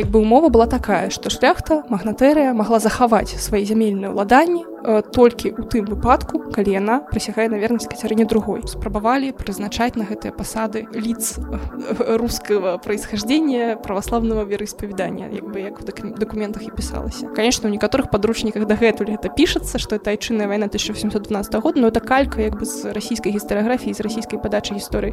як бы умова была такая што шляхта магнатэрыя магла захаваць свае зямельныя ўладанні э, толькі у тым выпадку калі яна прысягае на вернасць кацярыне другой. Спрабавалі прызначаць на гэтыя пасады лиц э, рускага происхождения праваславного вероисповедания як бы як в документах і пісалася. Конечно у некаторых подручніках дагэтуль это пішацца что это айчынная вайна 1712 года но это калька як бы з расійскай гістарыяграфіі з расійскай падачы гісторыі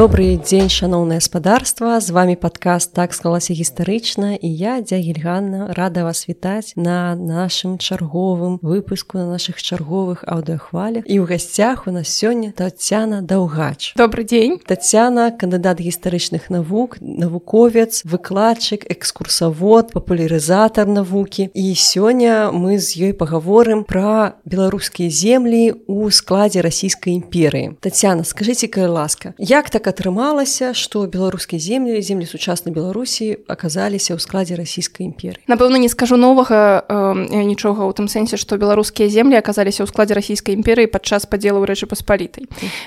Добрый дзень шаноўнае спадарства з вами падкаст так склалася гістарычна і я дзягельганна рада вас вітаць на нашым чарговым выпуску на наших чарговых аўдыахвалях і ў гасцях у нас сёння татяна даўгач. Добрый дзень татяна кандыдат гістарычных навук навуковец выкладчык экскурсавод папулярызатар навукі. І сёння мы з ёй паговорым пра беларускія землі у складзе расійскай імперыі. Татяна скажитеце-ка ласка як так так атрымалася што беларускія землі землі сучаснай беларусі аказаліся ў складзе расійскай імперыі. Напэўна не скажу новага э, нічога ў тым сэнсе што беларускія землі аказаліся ў складзе расійскай імперыі падчас падзелу рэчы паспалітай.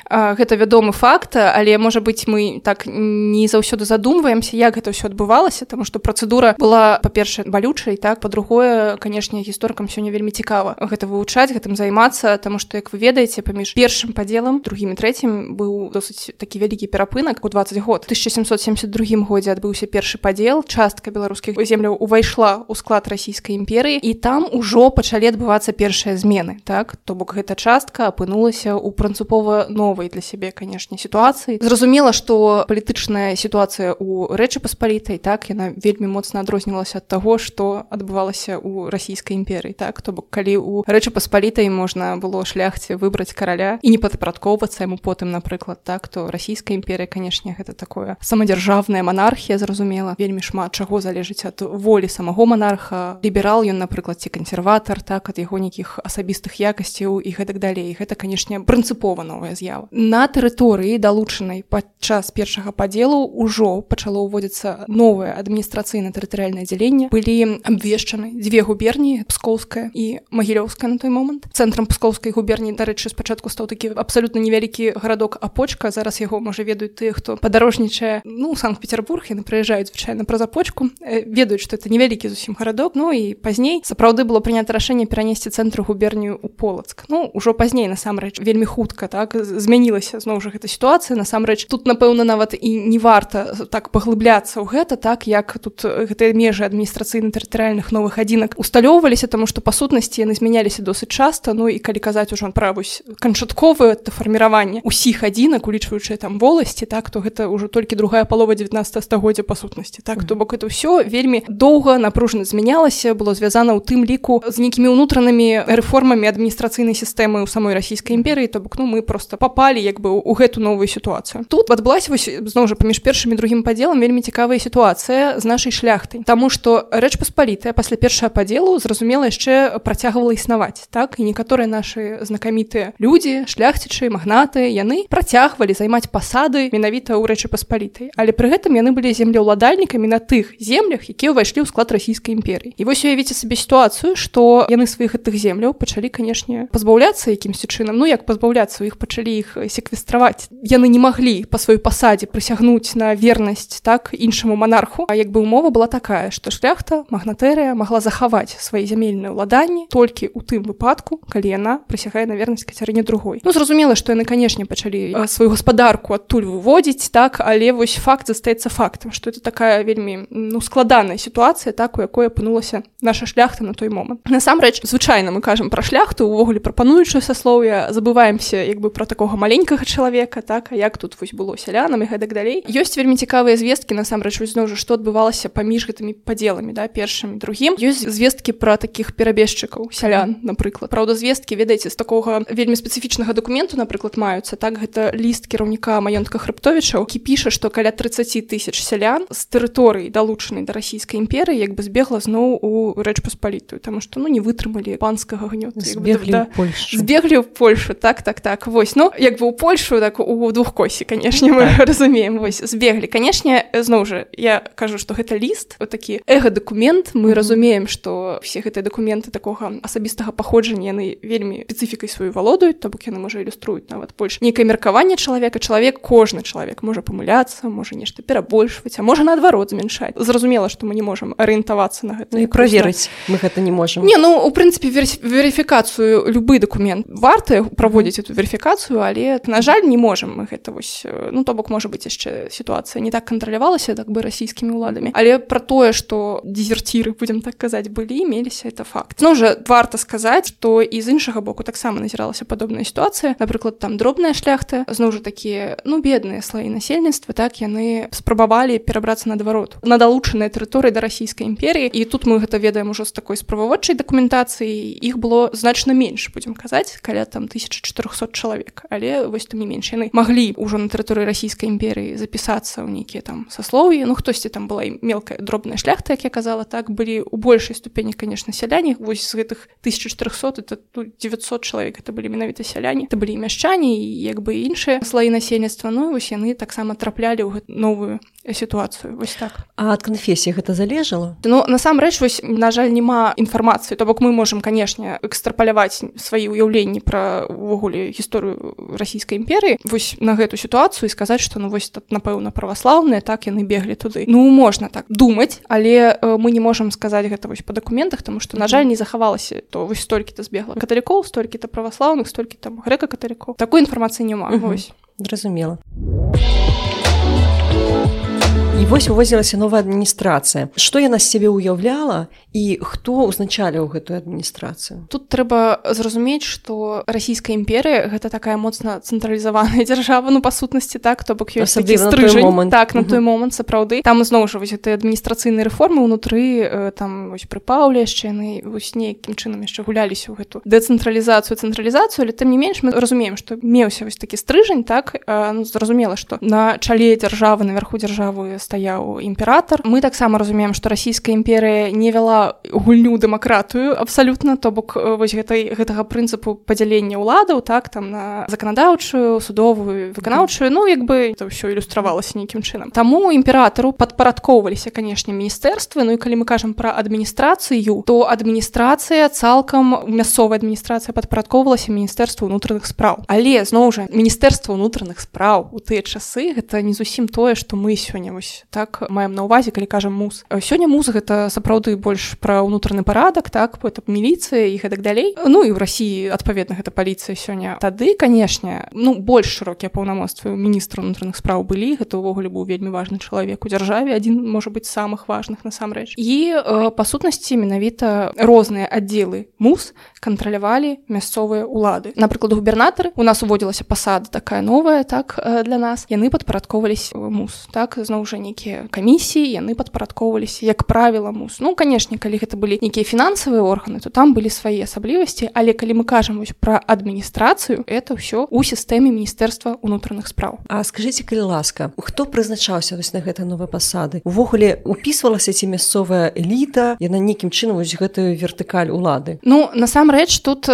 Э, гэта вядомы факт але можа быць мы так не заўсёды задумваемся як гэта ўсё адбывалася тому што працэдура была па-першае балючай так па-другое канешне гісторыкам сёння вельмі цікава гэта вывучаць гэтым займацца таму што як вы ведаеце паміж першым падзелам другім і трэцім быў досыць такі вялікі вялікі перапынак у 20 год. 1772 годзе адбыўся першы падзел частка беларускіх земляў увайшла ў склад расійскай імперыі і там ужо пачалі адбывацца першыя змены так то бок гэта частка апынулася ў прынцыпова новай для сябе канешне сітуацыі зразумела што палітычная сітуацыя ў рэчы паспалітай так яна вельмі моцна адрознілася ад таго што адбывалася ў расійскай імперыі. Так то бок калі у рэчы паспалітай можна было шляхце выбраць караля і не падпарадкоўвацца яму потым напрыклад так то расійская расійская імперыя канешне гэта такое самадзяржавная манархія зразумела. Вельмі шмат чаго залежыць ад волі самого монарха ліберал ён напрыклад ці кансерватар так ад яго нейкіх асабістых якасцяў і гэтак далей. Гэта канешне прынцыпова новая з'ява. На тэрыторыі далучанай падчас першага падзелу ўжо пачало ўводзіцца новае адміністрацыйна-тэрытарыальнае аддзяленне. Былі абвешчаны дзве губерніі пскоўская і магілёўская на той момант. Цэнтрам пскоўскай губерніі дарэчы спачатку стаў такі абсалютна невялікі гарадок апочка зараз яго можа ведаюць тыя хто падарожнічае ну санкт-петербург яны прыязджаюць звычайна праз апочку э, ведаюць что это невялікі зусім гарадок Ну і пазней сапраўды было прынята рашэнне перанесці цэнтру губернію у полацк Ну ўжо пазней насамрэч вельмі хутка так змянілася зноў жа гэта сітуацыя насамрэч тут напэўна нават і не варта так паглыбляцца ў гэта так як тут гэтыя межы адміністрацыйна-тэрытарыальных новых адзінак усталёўваліся таму што па сутнасці яны змяняліся досыць часта. Ну і калі казаць ужо правусь канчатковае фарміраванне усіх адзінак улічваючы там воласці так то гэта ўжо толькі другая палова 19 стагоддзя па сутнасці так то бок это ўсё вельмі доўга напружана змянялася было звязана ў тым ліку з нейкімі ўнутранымі рэформамі адміністрацыйнай сістэмы ў самой расійскай імперыі то бок ну мы просто попали як бы у гэту новую сітуацыю. Тут адбылася вось зноў жа паміж першымі другім падзелам вельмі цікавая сітуацыя з нашай шляхтай. Таму што рэч паспалітая пасля першага падзелу зразумела яшчэ працягвала існаваць так? І некаторыя нашы знакамітыя людзі шляхцічы магнаты яны працягвалі займаць пасады засады менавіта ў рэчы паспалітай. Але пры гэтым яны былі землеўладальнікамі на тых землях якія ўвайшлі ў склад расійскай імперыі. І вось уявіце сабе сітуацыю што яны сваіх гэтых земляў пачалі канешне пазбаўляцца якімсьці чынам. Ну як пазбаўляцца у іх пачалі іх секвестраваць. Яны не маглі па сваёй пасадзе прысягнуць на вернасць так іншаму монарху а як бы умова была такая што шляхта магнатэрыя магла захаваць свае зямельныя ўладанні толькі ў тым выпадку калі яна прысягае на вернасць кацярыне другой. Ну зразумела што яны канешне пачалі сваю гаспадарку ад адтуль выводзіць так але вось факт застаецца фактам что это такая вельмі ну складаная сітуацыя так у якой апынулася наша шляхта на той момант. Насамрэч звычайна мы кажам пра шляхту увогуле прапануючую саслоўя забываемся як бы про такога маленькага чалавека так а як тут вось было сялянам і гэтак далей. Ёсць вельмі цікавыя звесткі насамрэч зноў жа што адбывалася паміж гэтымі падзеламі да першым другім. Ёсць звесткі пра такіх перабежчыкаў сялян напрыклад. Праўда звесткі ведаеце з такога вельмі спецыфічнага дакументу напрыклад маюцца. Так гэта ліст кіраўніка маёнтка дакументка хрыбтовічаў які піша што каля 30 тысяч сялян з тэрыторыі далучанай да расійскай імперыі як бы збегла зноў у рэч паспалітую таму што ну не вытрымалі панскага гнёта збеглі да, збеглі ў Польшу так так так вось. Ну як бы у Польшу так у двух косі канешне мы так. разумеем вось збеглі. Канешне зноў жа я кажу што гэта ліст вот такі эго дакумент мы mm -hmm. разумеем што все гэтыя дакументы такога асабістага паходжання яны вельмі спецыфікай сваю валодаюць то бок яны можа ілюструюць нават больш нейкае меркаванне чалавека. Чалавек кожны чалавек можа памыляцца можа нешта перабольшваць а можа наадварот змяншаць зразумела што мы не можам арыентавацца на гэта ну, і праверыць мы гэта не можем. Не ну у прынцыпе верыфікацыю любы дакумент варты праводзіць эту верыфікацыю але на жаль не можам мы гэта вось ну то бок можа быть яшчэ сітуацыя не так кантралявалася так бы расійскімі ўладамі але про тое что дезерціры будем так казаць былі меліся это факт. Ну уже варта сказаць что і з іншага боку таксама назіралася падобная сітуацыя напрыклад там дробная шляхта зноў жа такія ну бедныя слоі насельніцтва так яны спрабавалі перабрацца наадварот на далучаныя тэрыторыі да расійскай імперіі і тут мы гэта ведаем ужо з такой справаводчай дакументацыі іх было значна менш будзем казаць каля там 1400 чалавек. Але вось там не менш яны маглі ўжо на тэрыторыі расійскай імперыі запісацца ў нейкія там саслоўі. Ну хтосьці там была мелкая дробная шляхта як я казала так былі у большай ступені конечно сяляне. Вось з гэтых 1400 это 900 чалавек это былі менавіта сяляне. Это былі мяшчане і як бы іншыя слоі насельніцтва ну вось яны таксама траплялі ў новую сітуацыю вось так. А ад канфесіі гэта залежала? Ну насамрэч вось на жаль няма інфармацыі то бок мы можемм канешне экстрапаляваць свае ўяўленні пра увогуле гісторыю расійскай імперыі вось на гэту сітуацыю і сказаць што ну вось тут напэўна праваслаўныя так яны беглі туды. Ну можна так думаць але э, мы не можемм сказаць гэта вось па дакументах тому што на жаль не захавалася то вось столькі-то збегла каталікоў столькі-то праваслаўных столькі там грэка-каталікоў. Такой інфармацыі няма вось зразумела І вось увозілася новая адміністрацыя. Што яна з сябе ўяўляла і хто ўзначаліў гэтую адміністрацыю? Тут трэба зразумець, што расійская імперыя гэта такая моцна цэнтралізаваная дзяржава ну па сутнасці так, то бок ёсць момант. Так на той момант сапраўды. Там зноў жа вось гэты адміністрацыйныя рэформы ўнутры э, там вось прыпаўля яшчэ яны вось нейкім чынам яшчэ гуляліся ў гэту дэцэнтралізацыю цэнтралізацыю, але тым не менш мы разумеем, што меўся вось такі стрыжань так? Ну, зразумела, што на чале дзяржавы наверху дзяржавы стаяў імператор мы таксама разумеем што расійская імперыя не вяла гульню дэмакратыю абсалютна то бок э, вось гэтай гэтага прынцыпу падзялення ўладаў так там на заканадаўчую судовую выканаўчую ну як бы это ўсё ілюстравалася нейкім чынам. Таму імператару падпарадкоўваліся канешне міністэрствы. Ну і калі мы кажам пра адміністрацыю то адміністрацыя цалкам мясцовая адміністрацыя падпарадкоўвалася міністэрству ўнутраных спраў. Але зноў жа міністэрства ўнутраных спраў у тыя часы гэта не зусім тое што мы сёння вось так маем на увазе калі кажам муз сёння муз гэта сапраўды больш пра ўнутраны парадак так это міліцыя і гэтак далей. Ну і ў рассіі адпаведна гэта паліцыя сёння. Тады канешне ну больш шырокія паўнамоцтвы міністра унутраных спраў былі гэта ўвогуле быў вельмі важны чалавек у дзяржаве адзін можа быць самых важных насамрэч. І э, па сутнасці менавіта розныя аддзелы муз кантралявалі мясцовыя улады напрыклад губернатары у нас уводзілася пасада такая новая так э, для нас яны падпарадковались муз так зноў жа нейкія камісіі яны падпарадкоўваліся як правіла мус ну канешне калі гэта былі нейкія фінансавыя органы то там былі свае асаблівасці але калі мы кажам вось пра адміністрацыю это ўсё у сістэме міністэрства унутраных спраў А скажитеце калі ласка хто прызначаўся вось на гэтай новай пасады? Увогуле упісвалася ці мясцовая эліта яна нейкім чынам вось гэтую вертыкаль улады? Ну насамрэч тут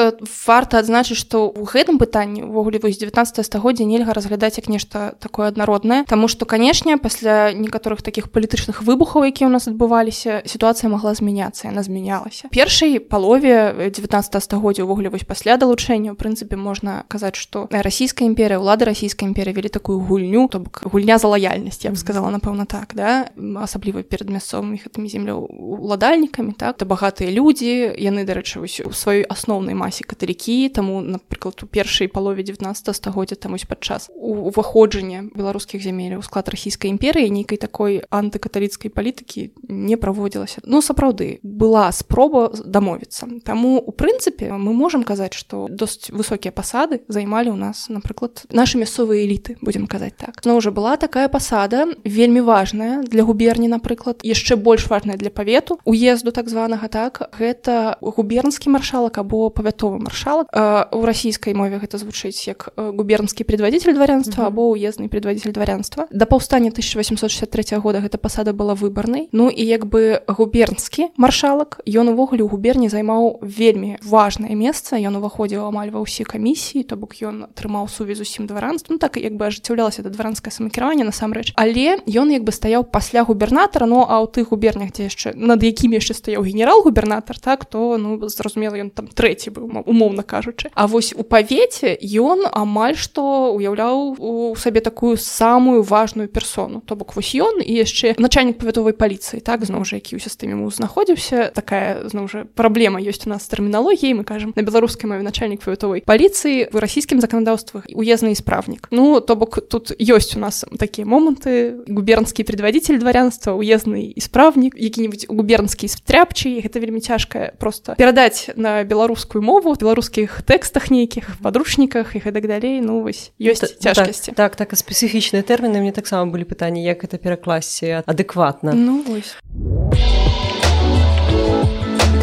варта адзначыць што ў гэтым пытанні увогуле вось 19 стагоддзя нельга разглядаць як нешта такое аднароднае Таму што канешне пасля некаторых таких палітычных выбухаў якія у нас адбываліся сітуацыя могла змяняцца яна змянялася першай палове 19 стагоддзя увогуле вось пасля далучэння у прынцыпе можна казаць што расійская імперыя ўлады расійскай імперы вялі такую гульню то бок гульня за лаяльнасць я б сказала напэўна так да асабліва перад мясцовымі гэтымі земляў уладальнікамі так. То багатыя людзі яны дарэчы вось у сваёй асноўнай масе каталікі таму напрыклад у першай палове 19 стагоддзя там вось падчас уваходжання беларускіх зямель у склад расійскай імперыі імперыі нейкай такой антыкаталіцкай палітыкі не праводзілася ну сапраўды была спроба дамовіцца таму у прынцыпе мы можемм казаць што досць высокія пасады займалі ў нас напрыклад нашы мясцовыя эліты будзем казаць так. Но уже была такая пасада вельмі важная для губерні напрыклад яшчэ больш важная для павету уезду так званага так. Гэта губернскі маршалак або павятовы маршалак у расійскай мове гэта звучыць як губернскі предводитель дворянства або уездны предводитель дворянства. Да паўстання 1863 года гэта пасада была выбарнай. Ну і як бы губернскі маршалак ён увогуле у губерні займаў вельмі важное месца. Ён уваходзіў амаль ва ўсе камісіі то бок ён атрымаў сувязь усім дваранствам. Так як бы ажыццяўлялася да дваранскае самакіраванне насамрэч. Але ён як бы стаяў пасля губернатара. Ну, а ў тых губернях дзе яшчэ над якімі яшчэ стаяў генерал-губернатар так то ну зразумела ён там трэці быў умоўна кажучы. А вось у павеце ён амаль што уяўляў у сабе такую самую важную персону. То бок вось ён і яшчэ начальнік павятовай паліцыі так зноў жа які ў сістэме му знаходзіўся такая зноў жа праблема ёсць у нас тэрміналогіі мы кажам на беларускай мове начальнік павятовай паліцыі в расійскім заканадаўствах уездны справнік ну то бок тут ёсць у нас такія моманты губернскі предводитель дворянства уездны исправнік які-нибудь губернскі стряпчы гэта вельмі цяжкая просто перадаць на беларускую мову беларускіх тэкстах нейкіх падручніках і гэтак далей ну вось ёсць цяжкасці так так, так спецыфічныя тэрміны мне таксама былі пытанні як это перакласці адэкватна ну вось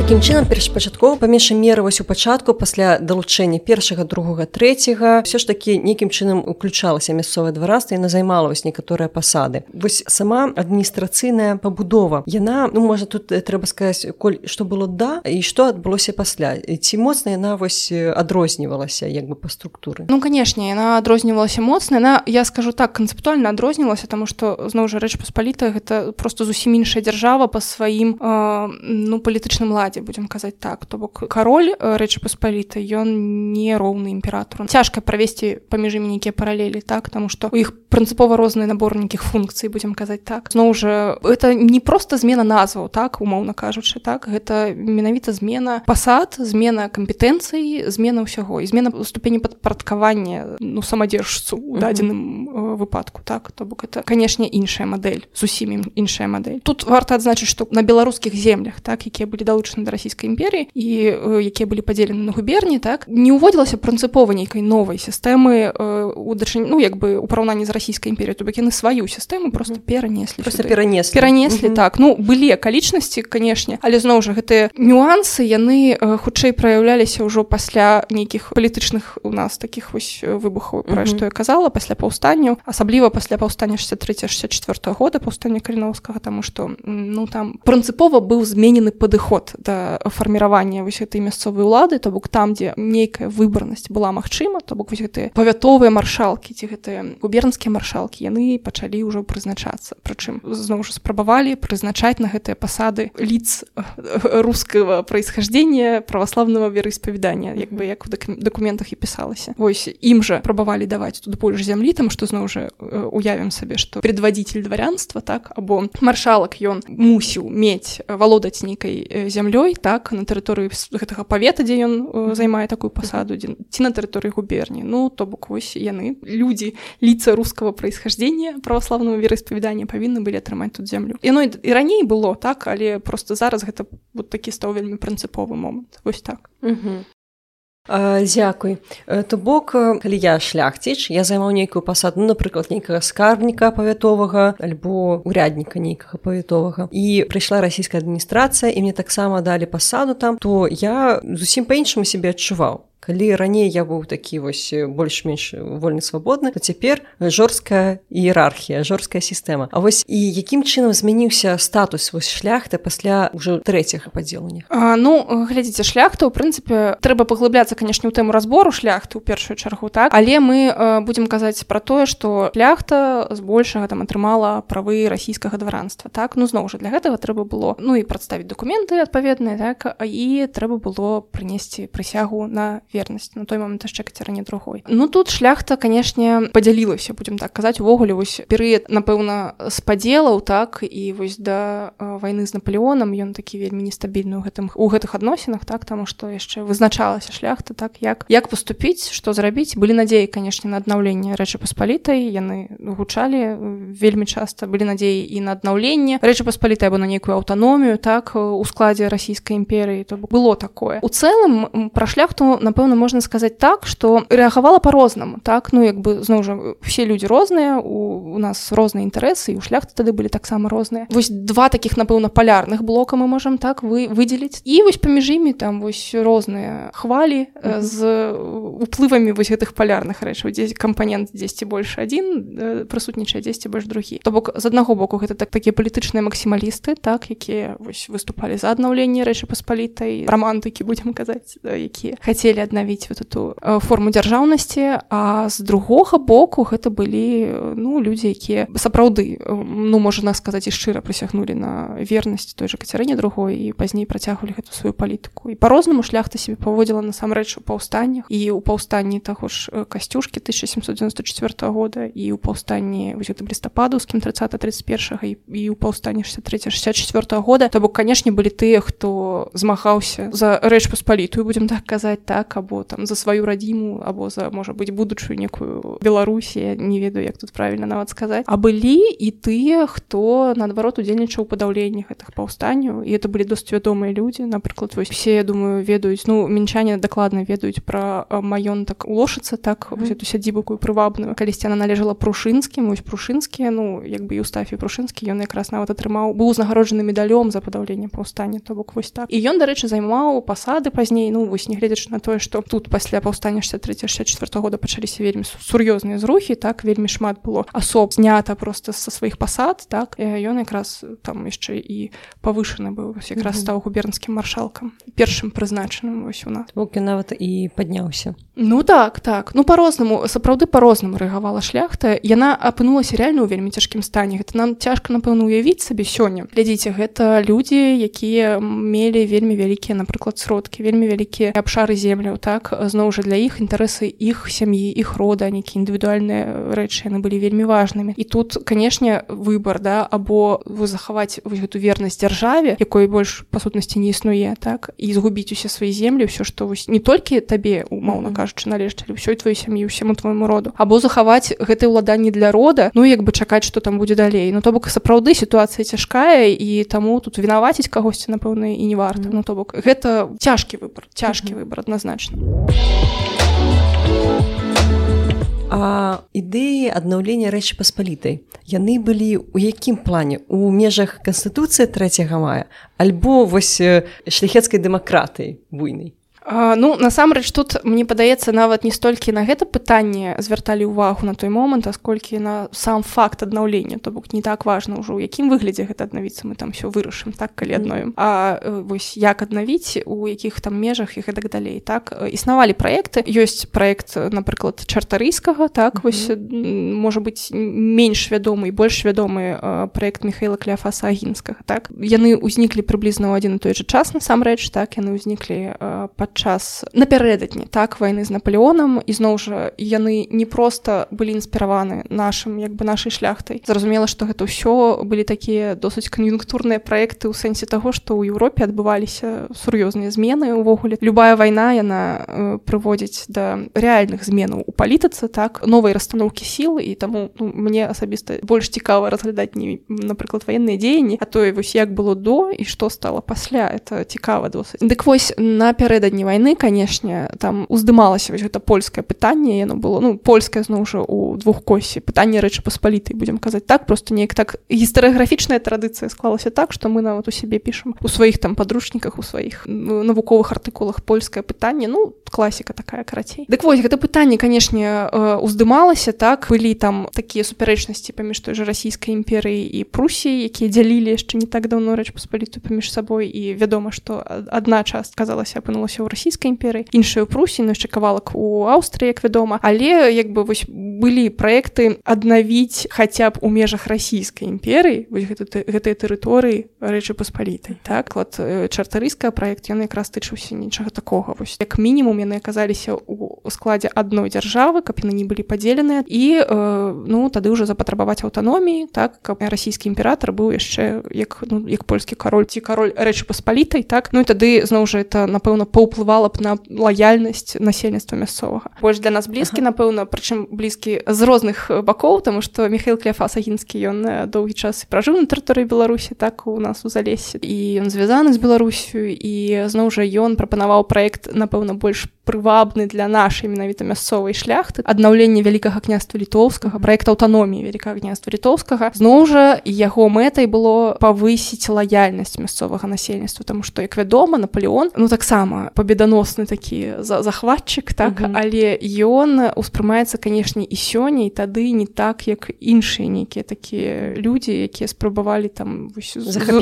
Такім чынам першапачаткова памеж меры вось у пачатку пасля далучэння першага другога трэцяга. Все ж такі нейкім чынам уключалася мясцовае двараства яна займала вось некаторыя пасады. Вось сама адміністрацыйная пабудова яна ну можа тут трэба сказаць коль што было да і што адбылося пасля. Ці моцна яна вось адрознівалася як бы по структуры? Ну канешне яна адрознівалася моцна. На я скажу так канцэптуальна адрознілася таму што зноў жа рэч паспаліта гэта просто зусім іншая дзяржава па сваім э, ну палітычным ладзе уладзе будзем казаць так то бок кароль э, рэчы паспаліты ён не роўны імператору цяжка правесці паміж імі нейкія паралелі так тому что у іх прынцыпова розныя набор нейкіх функцый будзем казаць так. Зноў жа это не просто змена назваў так умоўна кажучы так. Гэта менавіта змена пасад змена кампетэнцыі змена ўсяго і змена ступені падпарадкавання ну самадзержцу у дадзеным э, выпадку так. То бок это канешне іншая модель зусім іншая модель. Тут варта адзначыць што на беларускіх землях так якія былі далучаны да расійскай імперіі і якія былі падзелены на губерні так не ўводзілася прынцыпова нейкай новай сістэмы у дачын ну як бы у параўнанні з расійскай імперіі то бок яны сваю сістэму просто перанеслі просто перанес перанеслі так. Ну былі акалічнасці канешне але зноў жа гэтыя нюансы яны хутчэй праяўляліся ўжо пасля нейкіх палітычных у нас таких вось выбухаў пра што я казала пасля паўстанняў асабліва пасля паўстання 63 64 года паўстання каліновскага таму што ну там прынцыпова быў зменены падыход да фарміравання вось гэтай мясцовай улады то бок там дзе нейкая выбарнасць была магчыма то бок вось гэтыя павятовыя маршалкі ці гэтыя губернскія маршалкі яны пачалі ўжо прызначацца. Прычым зноў жа спрабавалі прызначаць на гэтыя пасады ліц рускага происхождения праваславного вераспавядання як бы як у дакументах і пісалася. Восьось ім жа прабавалі даваць тут больш зямлі там што зноў жа уявім сабе што предводитель дварянства так або маршалак ён мусіў мець валодаць нейкай зямлёй зямлёй так на тэрыторыі гэтага павета дзе ён займае такую пасаду ці на тэрыторыі губерні ну то бок вось яны людзі ліца рускага происхождения праваславного вераспавядання павінны былі атрымаць тут зямлю яно і раней было так але просто зараз гэта вот такі стаў вельмі прынцыповы момант. Вось так Дзякуй. То бок, калі я шляхціч, я займаў нейкую пасаду, ну, напрыклад, нейкага скарбніка павятовага альбо урядніка нейкага павятовага. І прыйшла расійская адміністрацыя і мне таксама далі пасаду там, то я зусім па-іншаму сябе адчуваў калі раней я быў такі вось больш-менш вольны свабодны то цяпер жорсткая іерархія жорсткая сістэма. А вось і якім чынам змяніўся статус вось шляхта пасля ўжо трэцяга падзелання ну глядзіце шляхта у прынцыпе трэба паглыбляцца канешне у тэму разбору шляхты ў першую чаргу так? Але мы будзем казаць пра тое што шляхта збольшага там атрымала правы расійскага дваранства так? Ну зноў жа для гэтага трэба было ну і прадставіць дакументы адпаведныя так? І трэба было прынесці прысягу на вернасць на той момант яшчэ кацярыне другой. Ну тут шляхта канешне падзялілася будем так казаць увогуле вось перыяд напэўна спадзелаў так і вось да вайны з наполеоном ён такі вельмі нестабільны ў гэтым у гэтых адносінах так таму што яшчэ вызначалася шляхта так як як поступіць што зрабіць. Былі надзеі канешне на аднаўленне рэчы паспалітай. Яны гучалі вельмі часта былі надзеі і на аднаўленне рэчы паспалітай або на нейкую аўтаномію так у складзе расійскай імперыі. То было такое. У цэлым пра шляхту напэўна можна сказаць так што рэагавала по-рознаму так? Ну як бы зноў жа все людзі розныя у, у нас розныя інтарэсы і у шляхты тады былі таксама розныя вось два таких напэўна палярных блока мы можемм так вы выдзеліць і вось паміж імі там вось розныя хвалі mm -hmm. з уплывамі вось гэтых палярных рэчаў дзесь кампанент дзесьці больш адзін прысутнічае дзесьці больш другі то бок з аднаго боку гэта так такія палітычныя максімалісты так якія вось выступалі за аднаўленне рэчы паспалітай рамантыкі будзем казаць якія хацелі аднавіць вот эту форму дзяржаўнасці а з другога боку гэта былі ну людзі якія сапраўды ну можна сказаць і шчыра прысягнулі на вернасць той жа кацярыне другой і пазней працягвалі гэту сваю палітыку і по-рознаму шляхта себе паводзіла насамрэч у паўстаннях і ў паўстанні таго ж касцюшкі 1794 года і ў паўстанні гэтым лістападаўскім 30 31 і ў паўстанні 63 64 года. То бок канешне былі тыя хто змагаўся за рэч паспалітую будзем так казаць так або там за сваю радзіму або за можа быть будучую некую беларусі не ведаю як тут правильно нават сказаць. А былі і тыя хто наадварот удзельнічаў падаўленні гэтых паўстанняў і это былі досць вядомыя людзі. Напрыклад вось все я думаю ведаюць ну мінчане дакладна ведаюць пра маёнтак лошацца так вось эту сядзібакую прывабную. Калісьці она належала прушынскім вось прушынскія ну як бы юстафі прушынскі ён якраз нават атрымаў быў узнагароджаны медалём за падаўленне паўстання то бок вось так. І ён дарэчы займаў пасады пазней ну вось нягледзячы на тое што тут пасля паўстання 63 64 года пачаліся вельмі сур'ёзныя зрухі так вельмі шмат было асоб знята просто са сваіх пасад так ён якраз там яшчэ і павышаны быў якраз стаў губернскім маршалкам першым прызначаным вось у нас. Бокі нават і падняўся ну так так. Ну по-рознаму сапраўды по-рознаму рэагавала шляхта. Яна апынулася реально ў вельмі цяжкім стане. Гэта нам цяжка напэўна уявіць сабе сёння. Глядзіце гэта людзі якія мелі вельмі вялікія напрыклад сродкі вельмі вялікія абшары земляў так зноў жа для іх інтарэсы іх сям'і іх рода нейкія індывідуальныя рэчы яны былі вельмі важнымі і тут канешне выбор да або вы захаваць гэту вернасць дзяржаве якой больш па сутнасці не існуе так і згубіць усе свае землі ўсё што вось не толькі табе умоўна кажучы належчылі ўсёй твоей сям'і ўсяму твайму роду або захаваць гэтыя ўладанні для рода ну як бы чакаць што там будзе далей. Ну то бок сапраўды сітуацыя цяжкая і таму тут вінаваціць кагосьці напэўна і не варта. Ну то бок гэта цяжкі выбор цяжкі выбор адназначна а А ідэі аднаўлення рэчы паспалітай. Яны былі ў якім плане? У межах канстытуцыі 3 мая? Альбо вось шляхецкай дэмакратыі буйнай ну насамрэч тут мне падаецца нават не столькі на гэта пытанне звярталі ўвагу на той момант асколькі на сам факт аднаўлення. То бок не так важна ўжо у якім выглядзе гэта аднавіцца мы там все вырашым так калі адноем А вось як аднавіць у якіх там межах і гэтак далей так? Існавалі праекты. Ёсць праект напрыклад чартарыйскага так? Вось можа быць менш вядомы і больш вядомы проект михаила кляфаса агінскага так? Яны ўзніклі прыблізна ў адзін і той жа час насамрэч так? Яны ўзніклі пад падчас напярэдадні так вайны з наполеонам ізноў жа яны не проста былі інспіраваны нашим як бы нашай шляхтай. Зразумела што гэта ўсё былі такія досыць кан'юнктурныя праекты ў сэнсе таго што ў Еўропе адбываліся сур'ёзныя змены увогуле любая вайна яна э, прыводзіць да рэальных зменаў у палітыцы так новай расстаноўкі сілы і таму ну, мне асабіста больш цікава разглядаць не напрыклад ваенныя дзеянні а тое вось як было до і што стала пасля. Это цікава досыць. Дык вось напярэдадні вайны канешне там уздымалася вось гэта польскае пытанне яно было ну польскае зноў жа у двух косі пытанне рэчы паспалітай будзем казаць так просто неяк так гістарыяграфічная традыцыя склалася так што мы нават у сябе пішам у сваіх там падручніках у сваіх навуковых артыкулах польскае пытанне ну класіка такая карацей дык вось гэта пытанне канешне уздымалася так былі там такія супярэчнасці паміж той жа расійскай імперыі і прусіі якія дзялілі яшчэ не так даўно рэч паспаліту паміж сабой і вядома што адна част казалася апынулася ў ў расійскай імперыі іншую прусі яшчэ кавалак у Аўстрыі як вядома але як бы вось былі праекты аднавіць хаця б у межах расійскай імперыі гэтыя тэрыторыі рэчы паспалітай так вот чартарыйская праект ён якраз тычыўся нічага такога вось. Як мінімум яны аказаліся у складзе адной дзяржавы каб яны не былі падзеленыя. І э, ну тады ўжо запатрабаваць аўтаноміі так каб расійскі імператор быў яшчэ як ну, як польскі кароль ці кароль рэчы паспалітай так. Ну і тады зноў жа это напэўна паўплывала б на лаяльнасць насельніцтва мясцовага больш для нас блізкі ага. напэўна прычым блізкі з розных бакоў тому что михаил кляфас агінскі ён доўгі час пражыў на тэрыторыі беларусі так у нас у залесе і ён звязаны з беларусю і зноў жа ён прапанаваў праект напэўна больш прывабны для нашай менавіта мясцовай шляхты. Аднаўлення вялікага княства літоўскага проект аўтаноміі вялікага княства літоўскага. Зноў жа яго мэтай было павысіць лаяльнасць мясцовага насельніцтва тому что як вядома наполеон ну таксама победаносны такі за захватчык так? Mm -hmm. але ён успрымаецца канешне і сёння і тады не так як іншыя нейкія такія людзі якія спрабавалі там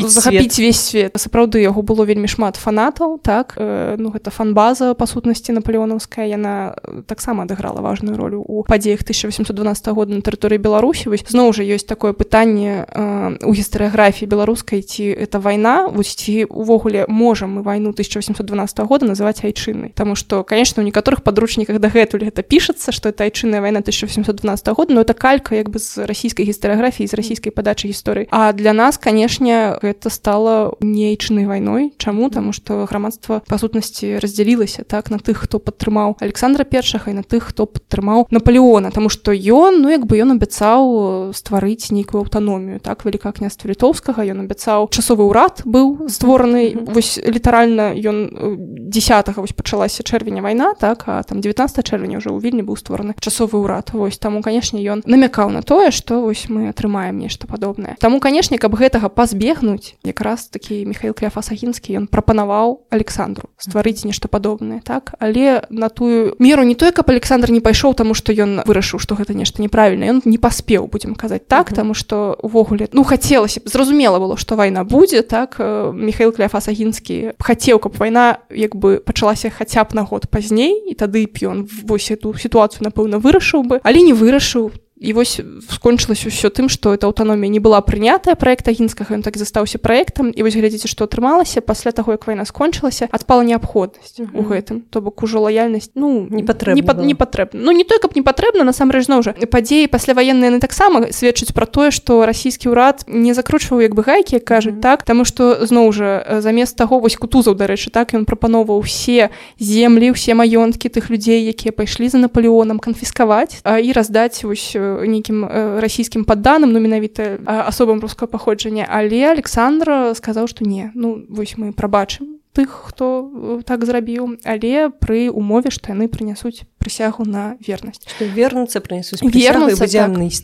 захапіць весь свет. Сапраўды яго было вельмі шмат фанатаў так? Э, ну гэта фанбаза па сутнасці наполеонаўская яна э, таксама адыграла важную ролю у падзеях 1812 года на тэрыторыі беларусі. Вось зноў жа ёсць такое пытанне э, у гістарыяграфіі беларускай ці это вайна? Вось ці увогуле можам мы вайну 1812 года называць айчынай Таму что конечно у некаторых падручніках дагэтуль гэта пішацца что это айчынная вайна 1812 года но это калька як бы з расійскай гістарыяграфіі з расійскай падачы гісторыі. А для нас канешне гэта стало нейчынай вайной. Чаму? Таму что грамадства па сутнасці раздзялілася так на тых хто падтрымаў александра першага і на тых хто падтрымаў наполеона. Тому что ён ну як бы ён абяцаў стварыць нейкую аўтаномію так? Вяліка княства літоўскага ён абяцаў часовы ўрад быў створаны вось літаральна ён 10 вось пачалася чэрвеня вайна так? А там 19 чэрвеня уже ў вільні быў створаны часовы ўрад вось таму канешне ён намякаў на тое что вось мы атрымаем нешта падобнае таму канешне каб гэтага пазбегнуць якраз такі михаил кляфасагінскі ён прапанаваў александру стварыць нешта падобнае так? Але але на тую меру не той каб александр не пайшоў таму што ён вырашыў што гэта нешта неправільна ён не паспеў будзем казаць так таму што увогуле ну хацелася б зразумела было што вайна будзе так э, михаил кляфасагінскі хацеў каб вайна як бы пачалася хаця б на год пазней і тады б ён вось эту сітуацыю напэўна вырашыў бы але не вырашыў і вось скончылася ўсё тым што эта аўтаномія не была прынятая проекта гінскага ён так застаўся праектам і вось глядзіце што атрымалася пасля таго як вайна скончылася адпала неабходнасць mm -hmm. у гэтым то бок ужо лаяльнасць ну не патрэбна не, па, не патрэбна ну не той каб не патрэбна насамрэч зноў жа падзеі пасляваенныя яны таксама сведчаць пра тое што расійскі ўрад не закручваў як бы гайкі кажуць mm -hmm. так таму што зноў жа замест таго вось кутузаў дарэчы так ён прапановаў усе землі усе маёнткі тых людзей якія пайшлі за наполеонам канфіскаваць і раздаць вось нейкім расійскім падданым ну менавіта асобам рускага паходжання але александр сказаў што не. Ну вось мы прабачым тых хто так зрабіў але пры умове што яны прынясуць прысягу на вернасць. Вернуцца прынесуць вернуцца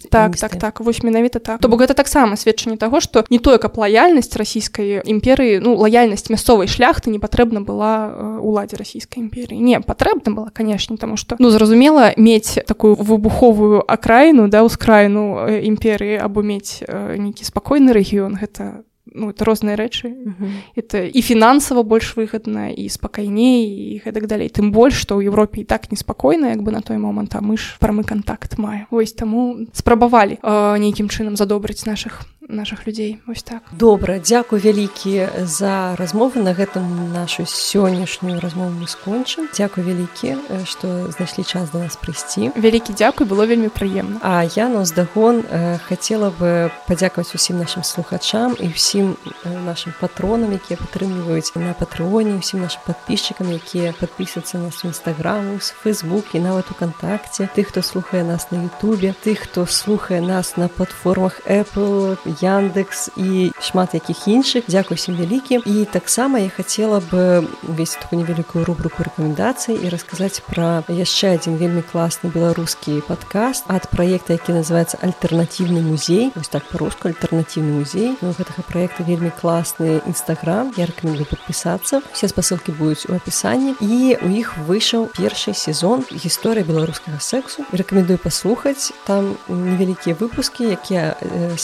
так, так так так вось менавіта так. То бок гэта таксама сведчанне таго што не тое каб лаяльнасць расійскай імперыі ну лаяльнасць мясцовай шляхты не патрэбна была уладзе расійскай імперіі не патрэбна была канешне таму што ну зразумела мець такую выбуховую акраіну да ўскраіну імперыі або мець нейкі спакойны рэгіён гэта ну, это розныя рэчы uh -huh. это і фінансава больш выгадна і спакайней і гэтак далей тым больш што ў Еўропе і так неспакойна як бы на той момант а мы ж прамы контакт мае ось таму спрабавалі э, нейкім чынам задобрыць наших наших людзей ось так. Добра дзякуй вялікі за размовы на гэтым нашу сённяшнюю размову мы скончым дзякуй вялікі што знайшлі час до нас прыйсці вялікі дзякуй было вельмі прыемна А я ноздагон хацела бы падзякаваць усім нашим слухачам і ўсім нашим патронам якія падтрымліваюць на патрыоне усім нашим подписчикам якія подписываются нас нстаграму с фейсбук і нават уконтакце тых хто слухае нас на Ютубе тых хто слухае нас на платформах Apple Яндекс і шмат якіх іншых. Дзякуй усім вялікі і таксама я хацела бы увесь такую невялікую рубруку рэкамендацый і расказаць пра яшчэ адзін вельмі класны беларускі падкаст ад праекта які называется альтэрнатыўны музей вось так па-руску альтэрнатыўны музей ну, гэтага проекта вельмі класны нстаграм я рэкамендую подпісацца все спасылкі будуць у апісанні. І у іх выйшаў першы сезон гісторыя беларускага сексу рэкамендую паслухаць. Там невялікія выпускі якія э,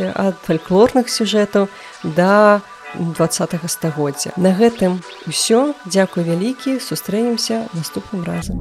сягаюць ад фальклорных сюжэтаў да два стагоддзя. На гэтым усё. Дзякуй вялікі. Сустрэнемся наступным разам